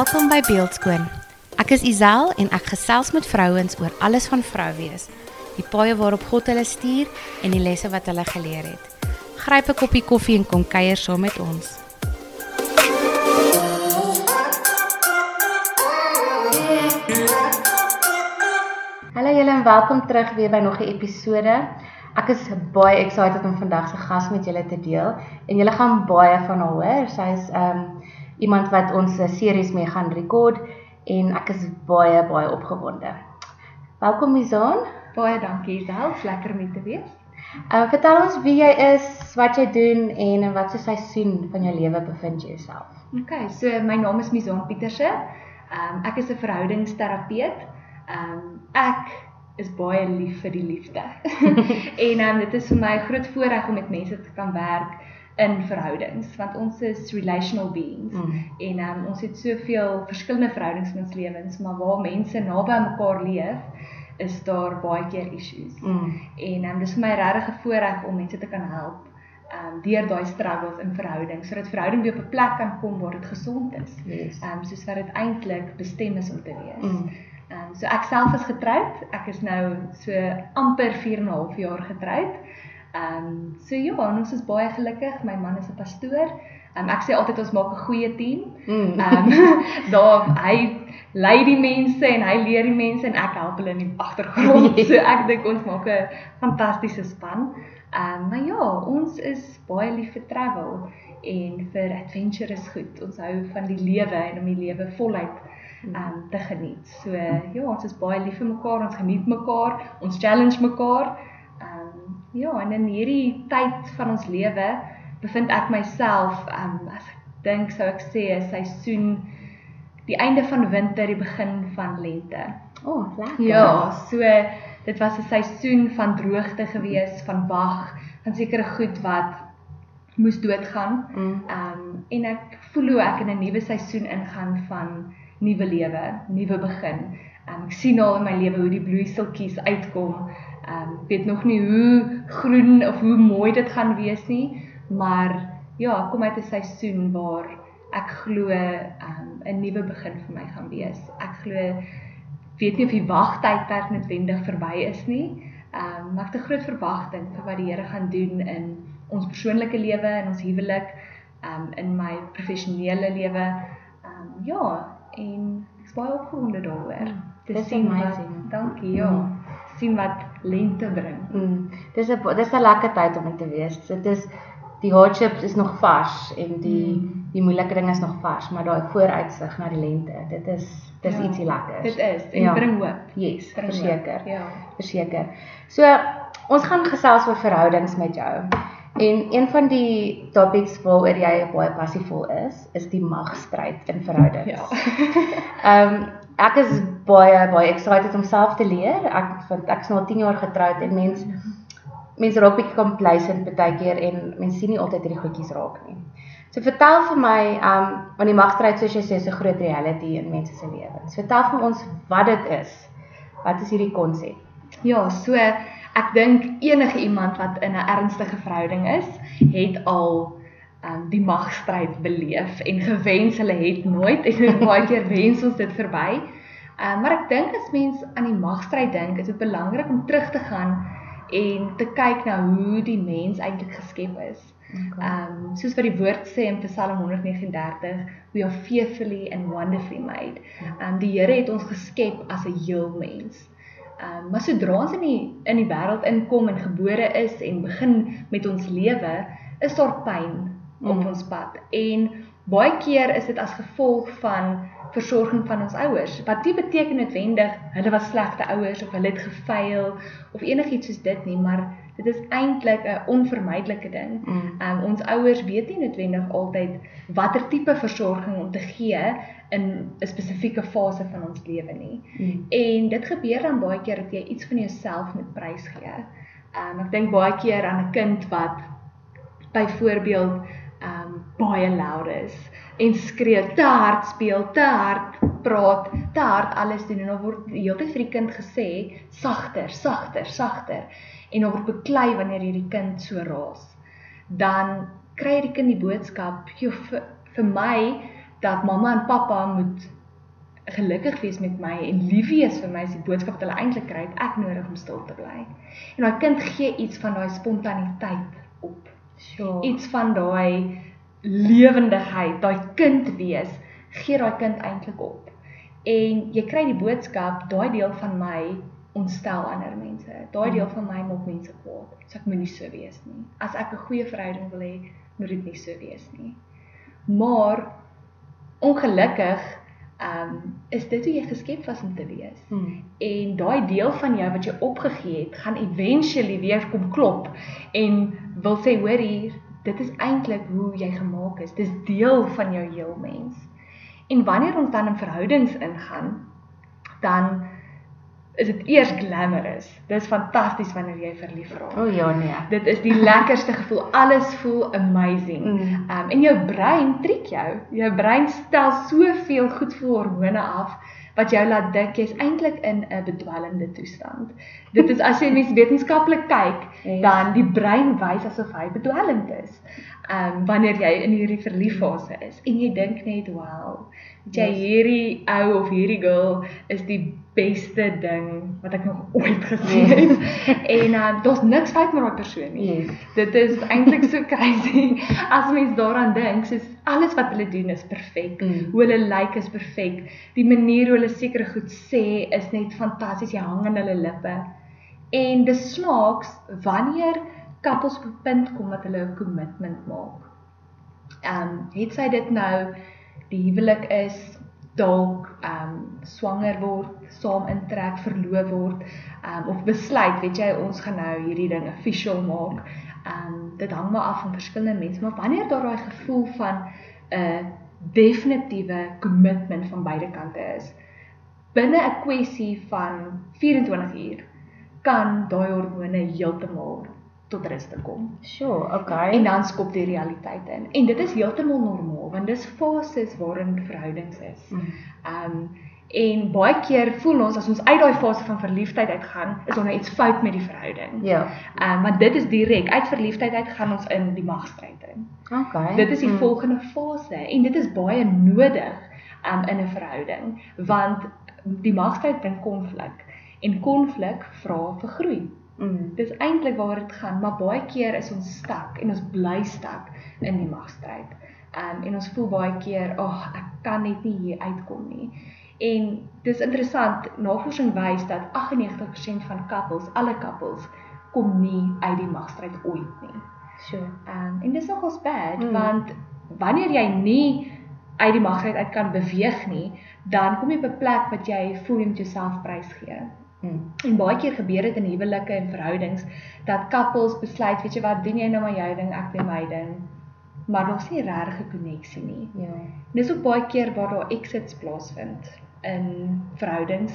Welkom by Beeldskoon. Ek is Isel en ek gesels met vrouens oor alles van vrou wees. Die paaie waarop God hulle stuur en die lesse wat hulle geleer het. Gryp 'n koppie koffie en kom kuier saam met ons. Hallo julle en welkom terug weer by nog 'n episode. Ek is baie excited om vandag se gas met julle te deel en julle gaan baie van haar hoor. Sy's ehm um, iemand wat ons 'n series mee gaan rekord en ek is baie baie opgewonde. Welkom Mizaan. Baie dankie self, lekker om te wees. Uh vertel ons wie jy is, wat jy doen en in watter seisoen van jou lewe bevind jy jouself? OK, so my naam is Mizaan Pieterse. Um ek is 'n verhoudingsterapeut. Um ek is baie lief vir die liefde. en um dit is vir my 'n groot voorreg om met mense te kan werk in verhoudings want ons is relational beings mm. en um, ons het soveel verskillende verhoudings in ons lewens maar waar mense naby mekaar leef is daar baie keer issues. Mm. En um, dis vir my regtig 'n voorreg om mense te kan help um deur daai struggles in verhoudings sodat verhouding weer op 'n plek kan kom waar dit gesond is. Yes. Um soos wat dit eintlik bestem is om te wees. Mm. Um so ek self is getroud. Ek is nou so amper 4 en 'n half jaar getroud. Ehm um, so ja, ons is baie gelukkig. My man is 'n pastoor. Ehm um, ek sê altyd ons maak 'n goeie team. Mm. Ehm mm. um, daar hy lei die mense en hy leer die mense en ek help hulle in die agtergrond. so ek dink ons maak 'n fantastiese span. Ehm um, maar ja, ons is baie lief vir travel en vir adventure is goed. Ons hou van die lewe en om die lewe voluit ehm um, te geniet. So ja, ons is baie lief vir mekaar, ons geniet mekaar, ons challenge mekaar. Ja, en in hierdie tyd van ons lewe bevind ek myself, um, as ek dink sou ek sê 'n seisoen die einde van winter, die begin van lente. O, oh, lekker. Ja, so dit was 'n seisoen van droogte gewees, van wag, van sekere goed wat moes doodgaan. Mm. Um en ek voel hoe ek in 'n nuwe seisoen ingaan van nuwe lewe, nuwe begin. Um ek sien al in my lewe hoe die bloeiseltjies uitkom ehm um, weet nog nie hoe groen of hoe mooi dit gaan wees nie, maar ja, kom uit 'n seisoen waar ek glo ehm um, 'n nuwe begin vir my gaan wees. Ek glo weet nie of die wagtydperk noodwendig verby is nie. Ehm um, maar ek het 'n groot verwagting vir wat die Here gaan doen in ons persoonlike lewe en ons huwelik, ehm um, in my professionele lewe. Ehm um, ja, en ek is baie opgewonde daaroor. Mm, dis amazing. Wat, dankie, ja. Mm sien wat lente bring. Mm. Dis 'n dis 'n lekker tyd om in te wees. Dit is die hardships is nog vars en die mm. die moeilike dinge is nog vars, maar daai vooruitsig na die lente, dit is dis ja, ietsie lekkers. Dit is en ja. bring hoop. Yes, verseker. Ja, verseker. So ons gaan gesels oor verhoudings met jou. En een van die topics waaroor jy baie passievol is, is die magstryd in verhoudings. Ja. Ehm um, ek is baie baie excited om self te leer. Ek vind ek's nou 10 jaar getroud en mens mense raak bietjie complacent baie keer en mense sien nie altyd hierdie goedjies raak nie. So vertel vir my, um want die magstryd soos jy sê is 'n groot reality in mense se lewens. Vertel vir ons wat dit is. Wat is hierdie konsep? Ja, so ek dink enige iemand wat in 'n ernstige verhouding is, het al um die magstryd beleef en gewens hulle het nooit en baie keer wens ons dit verby. Um maar ek dink as mens aan die magstryd dink, is dit belangrik om terug te gaan en te kyk na hoe die mens eintlik geskep is. Okay. Um soos wat die woord sê in Psalm 139, we are fearfully and wonderfully made. Um die Here het ons geskep as 'n heel mens. Um maar sodra ons in die in die wêreld inkom en gebore is en begin met ons lewe, is daar pyn op mm. ons pad. En baie keer is dit as gevolg van versorging van ons ouers. Wat nie beteken noodwendig hulle was slegte ouers of hulle het gefaal of enigiets soos dit nie, maar dit is eintlik 'n onvermydelike ding. Mm. Um ons ouers weet nie noodwendig altyd watter tipe versorging om te gee in 'n spesifieke fase van ons lewe nie. Mm. En dit gebeur dan baie keer dat jy iets van jouself moet prysgee. Um ek dink baie keer aan 'n kind wat byvoorbeeld um baie loud is en skree te hard speel, te hard praat, te hard alles doen en dan word die hele tyd vir die kind gesê sagter, sagter, sagter en word beklei wanneer hierdie kind so raas. Dan kry die kind die boodskap, "Jo vir, vir my dat mamma en pappa moet gelukkig wees met my en lief wees vir my is die boodskap wat hulle eintlik kry, het ek nodig om stil te bly. En daai kind gee iets van daai spontaniteit op. Sure. Iets van daai lewendigheid, daai kind wees, gee daai kind eintlik op. En jy kry die boodskap, daai deel van my ontstel ander mense. Daai deel van my maak mense kwaad. So ek moenie so wees nie. As ek 'n goeie verhouding wil hê, moet dit nie so wees nie. Maar ongelukkig ehm um, is dit hoe jy geskep was om te wees. Hmm. En daai deel van jou wat jy opgegee het, gaan eventually weer kom klop en wil sê hoor hier, dit is eintlik hoe jy gemaak is. Dis deel van jou heel mens. En wanneer ons dan in verhoudings ingaan, dan is dit eers glamorous. Dis fantasties wanneer jy verlief raak. O oh, ja nee. Dit is die lekkerste gevoel. Alles voel amazing. Mm. Um en jou brein triek jou. Jou brein stel soveel goedvoel hormone af wat jou laat dink jy's eintlik in 'n bedwelmende toestand. Dit is as jy mens wetenskaplik kyk, Yes. dan die brein wys asof hy bedwelmd is. Um wanneer jy in hierdie verlieffase is en jy dink net, "Wow, weet jy Yes. hierdie ou of hierdie girl is die beste ding wat ek nog ooit gesien het." en um, daar's niks fout met daai persoon nie. Yes. Dit is eintlik so crazy as mens daaraan dink, soos alles wat hulle doen is perfek. Mm. Hoe hulle lyk is perfek. Die manier hoe hulle sekere goed sê is net fantasties. Jy hang aan hulle lippe. En dis snaaks wanneer couples op 'n punt kom dat hulle 'n kommitment maak. Ehm um, het sy dit nou die huwelik is dalk ehm um, swanger word, saam intrek, verloof word, ehm um, of besluit, weet jy, ons gaan nou hierdie ding official maak. Ehm um, dit hang maar af van verskillende mense, maar wanneer daar daai gevoel van 'n uh, definitiewe kommitment van beide kante is, binne 'n kwessie van 24 uur kan daai hormone heeltemal tot rus te kom. Sure, okay. En dan skop die realiteit in. En dit is heeltemal normaal want dis fases waarin verhoudings is. Mm. Um en baie keer voel ons as ons uit daai fase van verliefdheid uitgaan, is daar nou iets fout met die verhouding. Ja. Um want dit is direk uit verliefdheid uit gaan ons in die magstryd in. Okay. Dit is die Mm. volgende fase en dit is baie nodig um, in 'n verhouding want die magstryd bring konflik en konflik vra vir groei. Mm. Dis eintlik waaroor dit gaan, maar baie keer is ons stak en ons bly stak in die magstryd. Um en ons voel baie keer, "Ag, oh, ek kan net nie hier uitkom nie." En dis interessant, navorsing wys dat 98% van couples, alle couples, kom nie uit die magstryd ooit nie. Sure. Um en dis nogals bad Mm. mm. want wanneer jy nie uit die magstryd uit kan beweeg nie, dan kom jy op 'n plek wat jy voel jy moet jouself prysgee. Mm. En baie keer gebeur dit in huwelike en verhoudings dat couples besluit, weet jy wat, doen jy nou maar jou ding, ek doen my ding. Maar daar's nie regtig 'n koneksie nie. Ja. Dis ook baie keer waar daar exits plaasvind in verhoudings,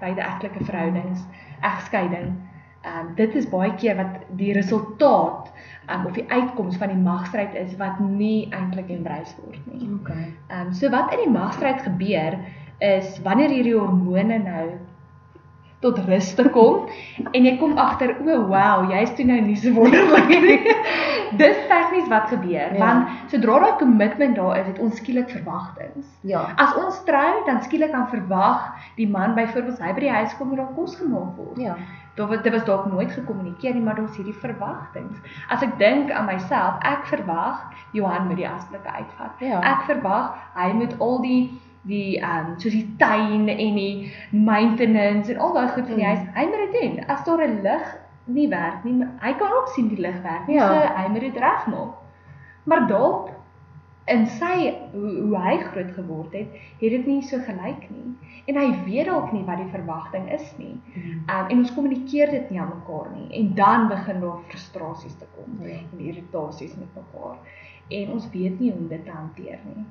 buiteegtelike verhoudings, egskeiding. Ehm um, dit is baie keer wat die resultaat um, of die uitkoms van die magstryd is wat nie eintlik embrace word nie. Okay. Ehm um, so wat in die magstryd gebeur is wanneer hierdie hormone nou tot rus te kom en jy kom agter o oh, wow jy's toe nou nie so wonderlik nie. Dis tegnies wat gebeur Ja. want sodra daai kommitment daar is, het ons skielik verwagtinge. Ja. As ons trou, dan skielik kan verwag die man byvoorbeeld hy by die huis kom en daar kos gemaak word. Ja. Daar was dit was dalk nooit gekommunikeer nie, maar daar's hierdie verwagtinge. As ek dink aan myself, ek verwag Johan moet die asblikke uitvat. Ja. Ek verwag hy moet al die die ehm um, soos die tuin en die maintenance en al daai goed van die Mm. huis, hy moet dit doen. As daar 'n lig nie werk nie, hy kan ook sien die lig werk nie, Ja. so hy moet dit regmaak. Maar dalk in sy hoe, hoe hy groot geword het, het dit nie so gelyk nie. En hy weet dalk nie wat die verwagting is nie. Mm. Um, en ons kommunikeer dit nie aan mekaar nie en dan begin daar frustrasies te kom Ja. en irritasies met mekaar. En ons weet nie hoe om dit te hanteer nie.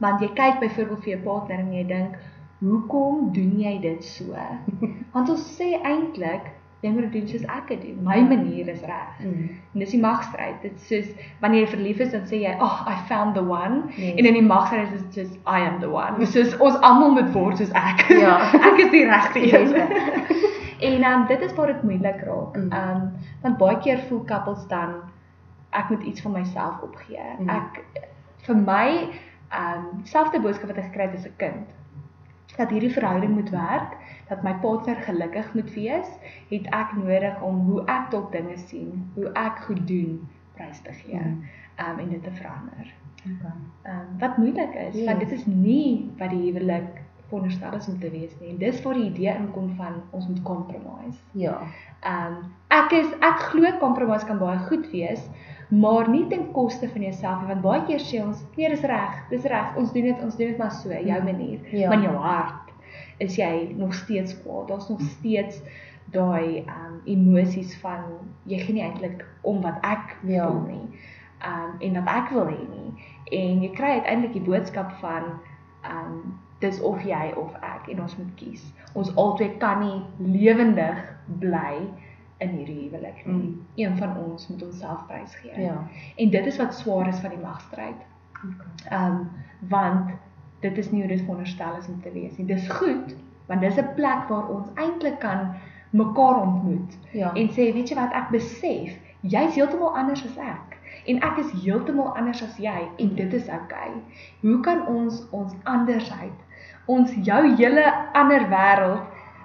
Want jy kyk byvoorbeeld vir jou partner en jy dink, "Hoekom doen jy dit so?" Want ons sê eintlik, jy moet doen soos ek dit doen. My manier is reg. Mm. En dis die magstryd. Dit soos wanneer jy verlief is dan sê jy, "Oh, I found the one." Yes. En in die magstryd is dit soos I am the one. Soos ons almal moet word soos ek. Ja. ek is die regte een. en um, dit is waar dit moeilik raak. Mm. Um want baie keer voel couples dan ek moet iets van myself opgee. Mm. Ek vir my ehm um, selfde boodskap wat ek gekry het as 'n kind. Dat hierdie verhouding moet werk, dat my partner gelukkig moet wees, het ek nodig om hoe ek dalk dinge sien, hoe ek goed doen, prys te gee. Mm. Ehm um, en dit te verander. Okay. Ehm um, wat moeilik is, Yes. want dit is nie wat die huwelik veronderstel is om te wees nie. En dis waar die idee inkom van ons moet compromise. Ja. Ehm um, ek is ek glo compromise kan baie goed wees, maar nie ten koste van jouself nie, want baie keer sê ons, nee, dis reg, dis reg, ons doen dit, ons doen dit maar so, jou manier. Ja. Maar in jou hart is jy nog steeds kwaad. Daar's nog steeds daai ehm um, emosies van jy gee nie eintlik om wat ek Ja. voel nie. Ehm um, en wat ek wil hê nie. En jy kry uiteindelik die boodskap van ehm um, dis of jy of ek en ons moet kies. Ons albei kan nie lewendig bly in hierdie huwelik nie. Mm. Een van ons moet onsself prysgee. Ja. En dit is wat swaar is van die magstryd. Okay. Ehm um, want dit is nie hoe dit veronderstel is om te wees nie. Dis goed want dis 'n plek waar ons eintlik kan mekaar ontmoet Ja. en sê weet jy wat ek besef jy's heeltemal anders as ek en ek is heeltemal anders as jy en dit is oukei. Hoe kan ons ons andersheid ons jou hele ander wêreld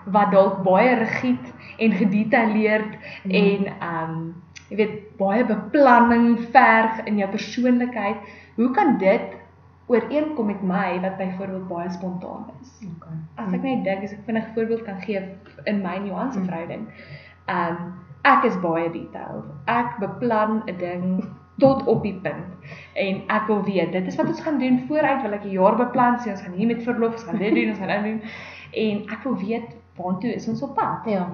wat dalk baie rigied en gedetailleerd Mm. en um, jy weet baie beplanning verg in jou persoonlikheid, hoe kan dit ooreenkom met my wat byvoorbeeld baie spontaan is? Okay. As ek net dink as ek vinnig 'n voorbeeld kan gee in my Mm. verhouding. Ehm um, ek is baie detailed. Ek beplan 'n ding tot op die punt. En ek wil weet, dit is wat ons gaan doen vooruit, wil ek 'n jaar beplan, sê ons gaan hier met verlof, ons gaan dit doen, ons gaan dit doen. En ek wil weet waantoe is ons op pad? Ja.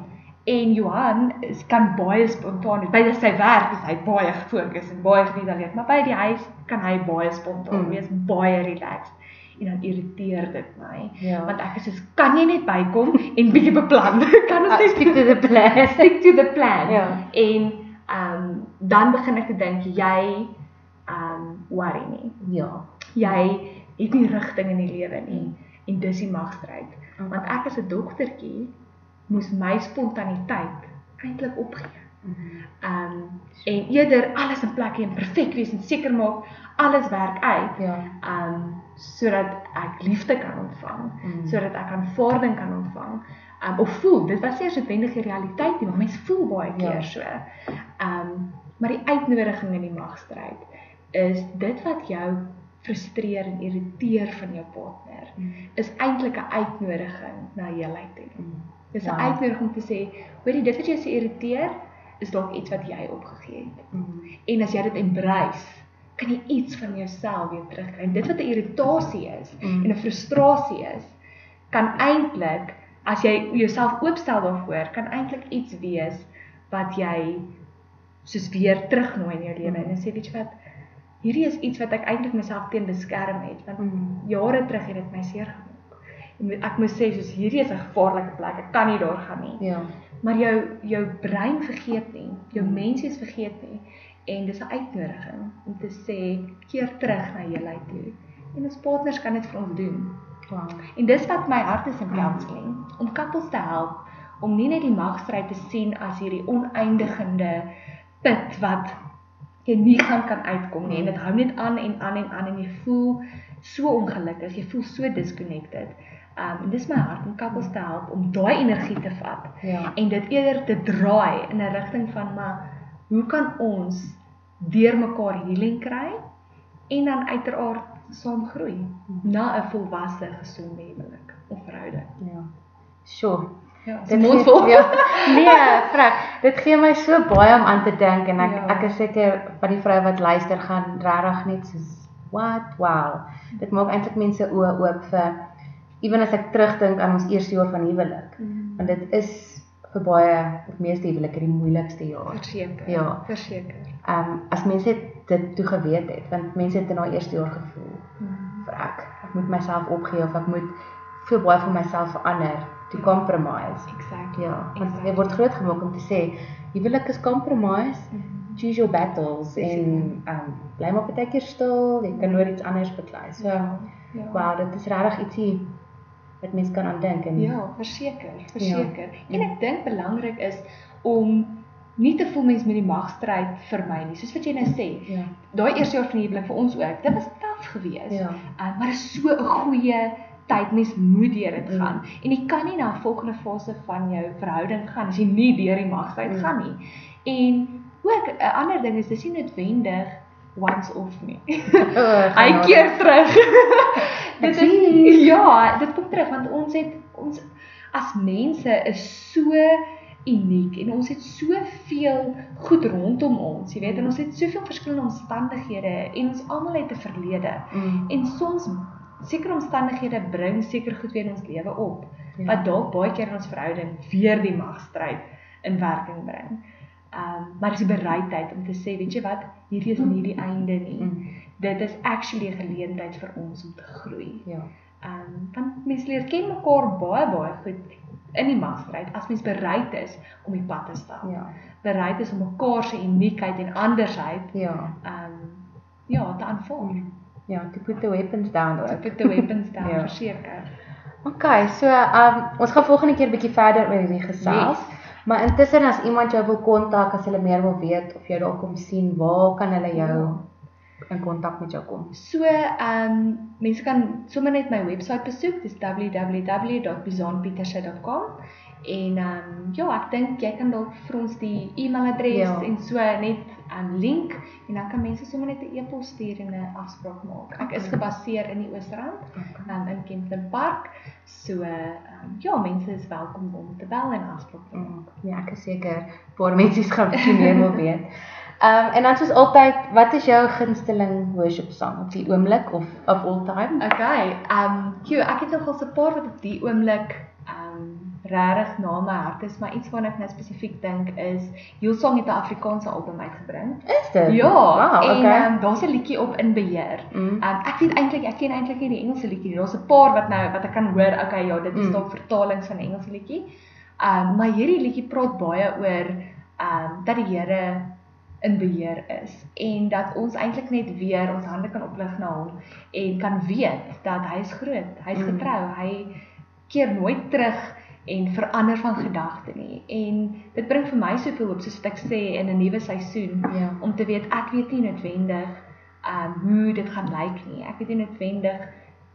En Johan is kan baie spontaan wees. By sy werk is hy baie gefokus en baie gedetailleerd, maar by die huis kan hy baie spontaan Mm. wees, baie relaxed. En dan irriteer dit my. Ja. Want ek is soos kan jy net bykom en bietjie beplan? kan ons Uh, net stick to the plan. stick to the plan? Ja. En ehm um, dan begin ek te dink jy ehm um, worry nie. Ja. Jy het nie rigting in die lewe nie en dis die magstryd. Okay. Want ek as 'n dogtertjie moes my spontaniteit eintlik opgee. Mhm. Ehm um, en eerder alles in plek hê en perfek wees en seker maak alles werk uit. Ja. Um, sodat ek liefde kan ontvang, Mm. sodat ek aanvaarding kan ontvang. Um, of voel, dit was eers noodwendig die realiteit nie, maar mense voel baie keer Ja. so. Um, maar die uitnodiging in die magstryd is dit wat jou frustreer en irriteer van jou partner Mm. is eintlik 'n uitnodiging na heelheid toe. Mm. Dis 'n Wow. uitnodiging om te sê, hoorie, dit wat jou so irriteer, is dalk iets wat jy opgegee het. Mhm. En as jy dit embrace, kan jy iets van jouself weer terugkry. Dit wat 'n irritasie is Mm. en 'n frustrasie is, kan eintlik as jy jouself oopstel daarvoor, kan eintlik iets wees wat jy soos weer terugnooi in jou lewe Mm. en sê, weet jy wat, hierdie is iets wat ek eintlik myself teen beskerm het, want Mhm. jare terug het dit my seer gemaak. En Ek moet sê soos hierdie is 'n gevaarlike plek. Ek kan nie daar gaan nie. Ja. Maar jou jou brein vergeet nie, jou Mm. menswees vergeet nie. En dis 'n uitnodiging om te sê keer terug na heelheid toe. En ons partners kan dit vir ons doen. Wow. En dis wat my hart is in Mm. counselling, om couples te help om nie net die magstryd te sien as hierdie oneindigende put wat jy nie gaan kan uitkom nie en dit hou net aan en aan en aan en jy voel so ongelukkig, jy voel so disconnected. Um en dis my hart om couples te help om daai energie te vat Ja. en dit eerder te draai in 'n rigting van maar hoe kan ons deur mekaar healing kry en dan uiteraard saam groei na 'n volwasse gesonde huwelik of verhouding. Ja. Sure. Ja, Dit mond gee- vol. Ja. Nee, vrek. Dit gee my so baie om aan te dink en ek Ja. ek is seker van die vroue wat luister gaan regtig net soos what? Wow. Dit maak eintlik mense oë oop vir ewen as ek terugdink aan ons eerste jaar van huwelik. Mm. Want dit is vir baie of meeste huwelike die moeilikste jaar. Verseker. Ja. verseker. Ehm um, as mense dit toe geweet het, want mense het in daai eerste jaar gevoel Mm. vir ek ek moet myself opgee of ek moet veel baie van myself verander to compromise. Exactly. Ja, want Exactly. jy word grootgemaak om te sê huwelik is compromise, Mm. choose your battles en ehm um, bly maar baie keer stil, jy kan oor iets anders beklei. So, Ja. Ja. wow, dit is regtig ietsie wat mens kan aan dink en Ja, verseker, verseker. Ja. En ek dink belangrik is om nie te voel mens met die magstryd vermy nie. Soos wat jy nou sê, ja. daai eerste jaar van die huwelik vir ons ook. Dit was taaf taaf gewees. Ja. Uh, maar is so 'n goeie tyd mens moet deur dit gaan. Mm. En jy kan nie na 'n volgende fase van jou verhouding gaan as jy nie deur die magstryd mm. gaan nie. En ook 'n ander ding is dis nie noodwendig once off nie. Oh, Hy genade. keer terug. dit is ja, dit kom terug want ons het ons as mense is so uniek en ons het soveel goed rondom ons, jy weet, en ons het soveel verskillende omstandighede en ons almal het 'n verlede. Mm. En soms sekere omstandighede bring seker goed weer in ons lewe op Ja. wat dalk baie keer in ons verhouding weer die magstryd in werking bring. Ehm um, maar dis die bereidheid om te sê, weet jy wat, hierdie is nie die einde nie. Mm. Dit is actually 'n geleentheid vir ons om te groei. Ja. Ehm um, want mense leer ken mekaar baie baie goed in die magstryd as mens bereid is om die pad te stap. Ja. Bereid is om mekaar se uniekheid en andersheid Ja. ehm um, ja, te aanvaar. Ja, to put the weapons down Te ook. put the weapons down Ja. verseker. Okay, so um ons gaan volgende keer bietjie verder oor hierdie gesels. Yes. Maar intussen as iemand jou wil kontak, as hulle meer wil weet of jy dalk kom sien, waar kan hulle jou in kontak met jou kom? So, ehm um, mense kan sommer net my webwerf besoek, dis www.bizonpieterse.com en ehm um, ja, ek dink jy kan dalk vir ons die e-mailadres Ja. en so net 'n um, link en dan kan mense sommer net 'n e-pos stuur en 'n afspraak maak. Ek is Okay. gebaseer in die Oosrand, um, in Kempton Park. So, ehm um, ja, mense is welkom om te bel en afspraak te maak. Mm, Ja, ek is seker 'n paar mense gaan bietjie meer wil weet. Um en dan soos altyd, wat is jou gunsteling worship song op die oomblik of of all time? Okay, ehm um, Q, ek het nogal so 'n paar wat op die oomblik ehm um, regtig na my hart is, maar iets waarna ek nou spesifiek dink is Hillsong het 'n Afrikaanse album uitgebring. Is dit? Ja, wow, en okay. ehm um, daar's 'n liedjie op in beheer. Mm. Ehm um, ek weet eintlik ek ken eintlik nie die Engelse liedjie nie. Daar's 'n paar wat nou wat ek kan hoor, okay, ja, dit is Mm. dalk vertalings van 'n Engelse liedjie. Ehm um, maar hierdie liedjie praat baie oor ehm um, dat die Here in beheer is en dat ons eintlik net weer ons hande kan oplig na hom en kan weet dat hy is groot, hy's Mm. getrou, hy keer nooit terug en verander van gedagte nie. En dit bring vir my soveel hoop soos ek sê in 'n nuwe seisoen Ja. om te weet ek weet nie noodwendig um hoe dit gaan lyk nie. Ek weet nie noodwendig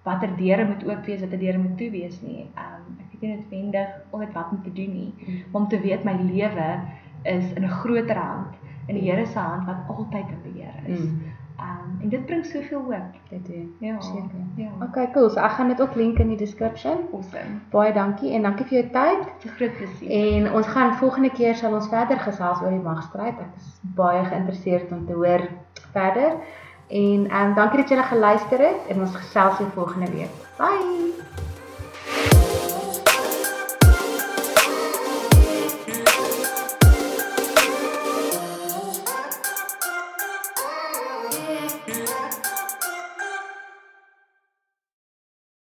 watter deure moet oop wees, watter deure moet toe wees nie. Um ek weet nie noodwendig altyd wat om te doen nie, maar om te weet my lewe is in 'n groter hand, in die Here se hand wat altyd in beheer is. Mm. En dit bring soveel hoop. Dit doen. Ja. Seker. Ja. Okay, cool. So ek gaan dit ook link in die description. Awesome. Baie dankie en dankie vir jou tyd. 'n groot plesier. En ons gaan volgende keer sal ons verder gesels oor die magstryd. Ek is baie geïnteresseerd om te hoor verder. En ehm um, dankie dat julle geluister het en ons gesels weer volgende week. Bye.